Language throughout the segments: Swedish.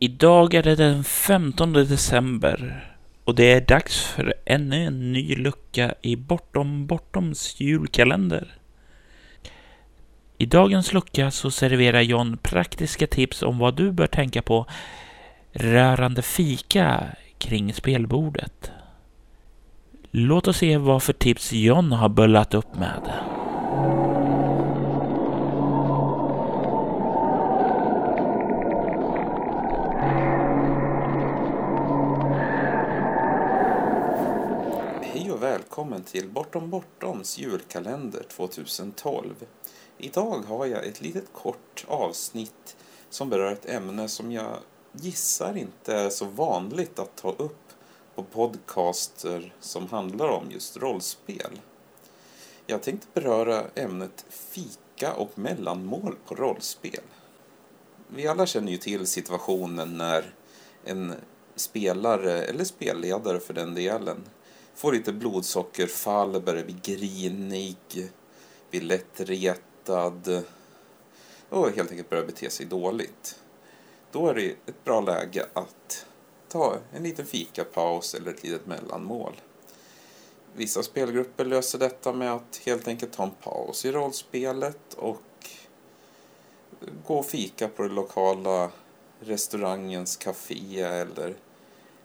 Idag är det den 15 december och det är dags för ännu en ny lucka i Bortom Bortoms julkalender. I dagens lucka så serverar John praktiska tips om vad du bör tänka på rörande fika kring spelbordet. Låt oss se vad för tips John har bullat upp med. Välkommen till Bortom Bortoms julkalender 2012. Idag har jag ett litet kort avsnitt som berör ett ämne som jag gissar inte är så vanligt att ta upp på podcaster som handlar om just rollspel. Jag tänkte beröra ämnet fika och mellanmål på rollspel. Vi alla känner ju till situationen när en spelare, eller spelledare för den delen, får lite blodsockerfall, börjar bli grinig, blir lättretad och helt enkelt börjar bete sig dåligt. Då är det ett bra läge att ta en liten fikapaus eller ett litet mellanmål. Vissa spelgrupper löser detta med att helt enkelt ta en paus i rollspelet och gå och fika på den lokala restaurangens café eller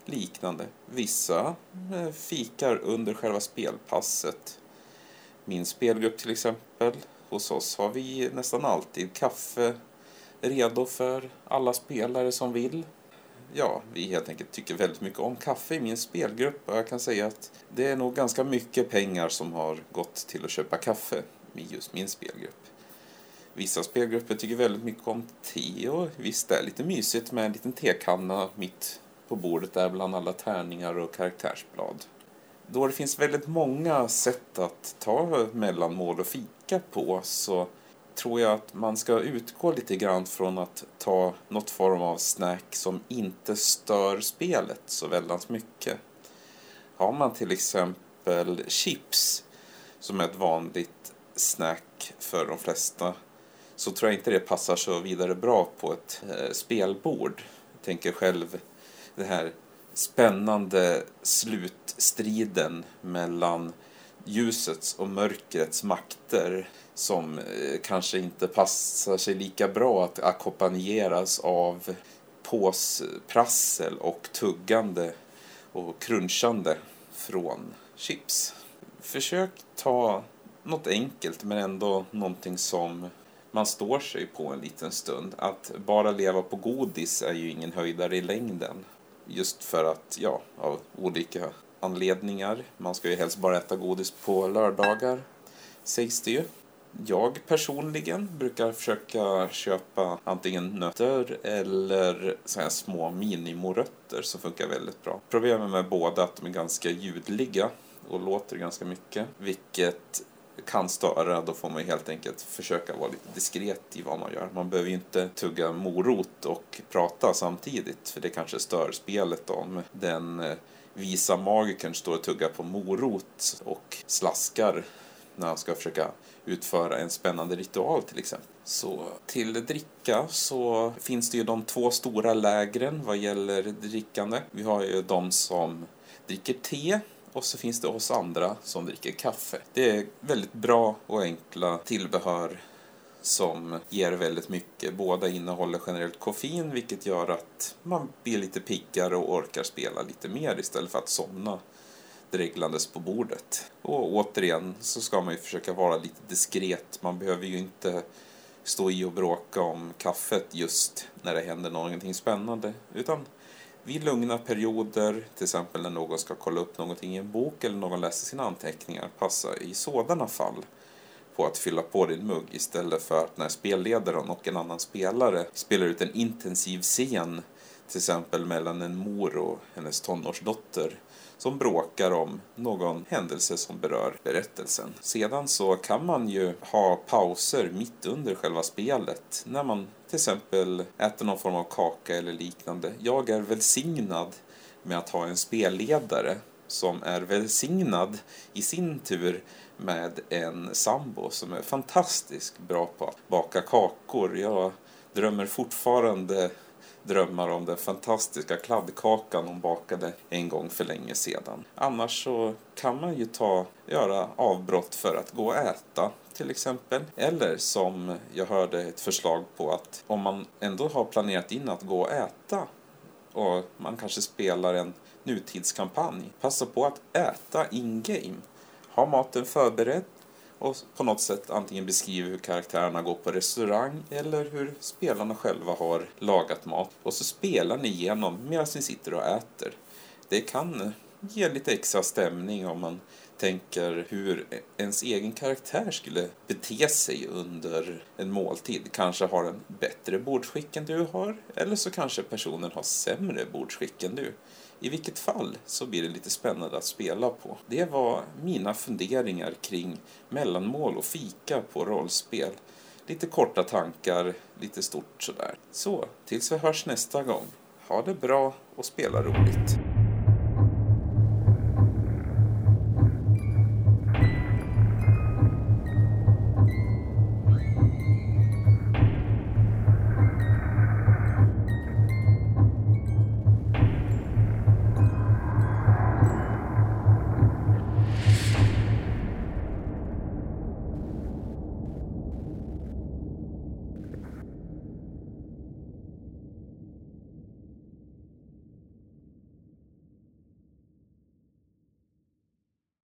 liknande. Vissa eh, fikar under själva spelpasset. Min spelgrupp till exempel, hos oss har vi nästan alltid kaffe redo för alla spelare som vill. Ja, vi helt enkelt tycker väldigt mycket om kaffe i min spelgrupp och jag kan säga att det är nog ganska mycket pengar som har gått till att köpa kaffe i just min spelgrupp. Vissa spelgrupper tycker väldigt mycket om te och visst det är lite mysigt med en liten tekanna mitt på bordet där bland alla tärningar och karaktärsblad. Då det finns väldigt många sätt att ta mellanmål och fika på så tror jag att man ska utgå lite grann från att ta något form av snack som inte stör spelet så väldigt mycket. Har man till exempel chips som är ett vanligt snack för de flesta så tror jag inte det passar så vidare bra på ett eh, spelbord. Jag tänker själv den här spännande slutstriden mellan ljusets och mörkrets makter som eh, kanske inte passar sig lika bra att ackompanjeras av påsprassel och tuggande och crunchande från chips. Försök ta något enkelt men ändå någonting som man står sig på en liten stund. Att bara leva på godis är ju ingen höjdare i längden. Just för att, ja, av olika anledningar. Man ska ju helst bara äta godis på lördagar, sägs det ju. Jag personligen brukar försöka köpa antingen nötter eller så här små minimorötter som funkar väldigt bra. Problemet med båda är att de är ganska ljudliga och låter ganska mycket, vilket kan störa. Då får man helt enkelt försöka vara lite diskret i vad man gör. Man behöver ju inte tugga morot och prata samtidigt, för det kanske stör spelet om den eh, visa magikern står och tuggar på morot och slaskar när han ska försöka utföra en spännande ritual till exempel. Så till dricka så finns det ju de två stora lägren vad gäller drickande. Vi har ju de som dricker te och så finns det oss andra som dricker kaffe. Det är väldigt bra och enkla tillbehör som ger väldigt mycket. Båda innehåller generellt koffein vilket gör att man blir lite piggare och orkar spela lite mer istället för att somna dreglandes på bordet. Och återigen så ska man ju försöka vara lite diskret. Man behöver ju inte stå i och bråka om kaffet just när det händer någonting spännande. Utan vid lugna perioder, till exempel när någon ska kolla upp någonting i en bok eller någon läser sina anteckningar, passa i sådana fall på att fylla på din mugg istället för att när spelledaren och en annan spelare spelar ut en intensiv scen till exempel mellan en mor och hennes tonårsdotter som bråkar om någon händelse som berör berättelsen. Sedan så kan man ju ha pauser mitt under själva spelet när man till exempel äter någon form av kaka eller liknande. Jag är välsignad med att ha en spelledare som är välsignad i sin tur med en sambo som är fantastiskt bra på att baka kakor. Jag drömmer fortfarande drömmar om den fantastiska kladdkakan hon bakade en gång för länge sedan. Annars så kan man ju ta, göra avbrott för att gå och äta till exempel. Eller som jag hörde ett förslag på att om man ändå har planerat in att gå och äta och man kanske spelar en nutidskampanj, passa på att äta in-game. Ha maten förberedd och på något sätt antingen beskriver hur karaktärerna går på restaurang eller hur spelarna själva har lagat mat. Och så spelar ni igenom medan ni sitter och äter. Det kan ge lite extra stämning om man tänker hur ens egen karaktär skulle bete sig under en måltid. Kanske har den bättre bordsskick än du har, eller så kanske personen har sämre bordsskick än du. I vilket fall så blir det lite spännande att spela på. Det var mina funderingar kring mellanmål och fika på rollspel. Lite korta tankar, lite stort sådär. Så, tills vi hörs nästa gång. Ha det bra och spela roligt.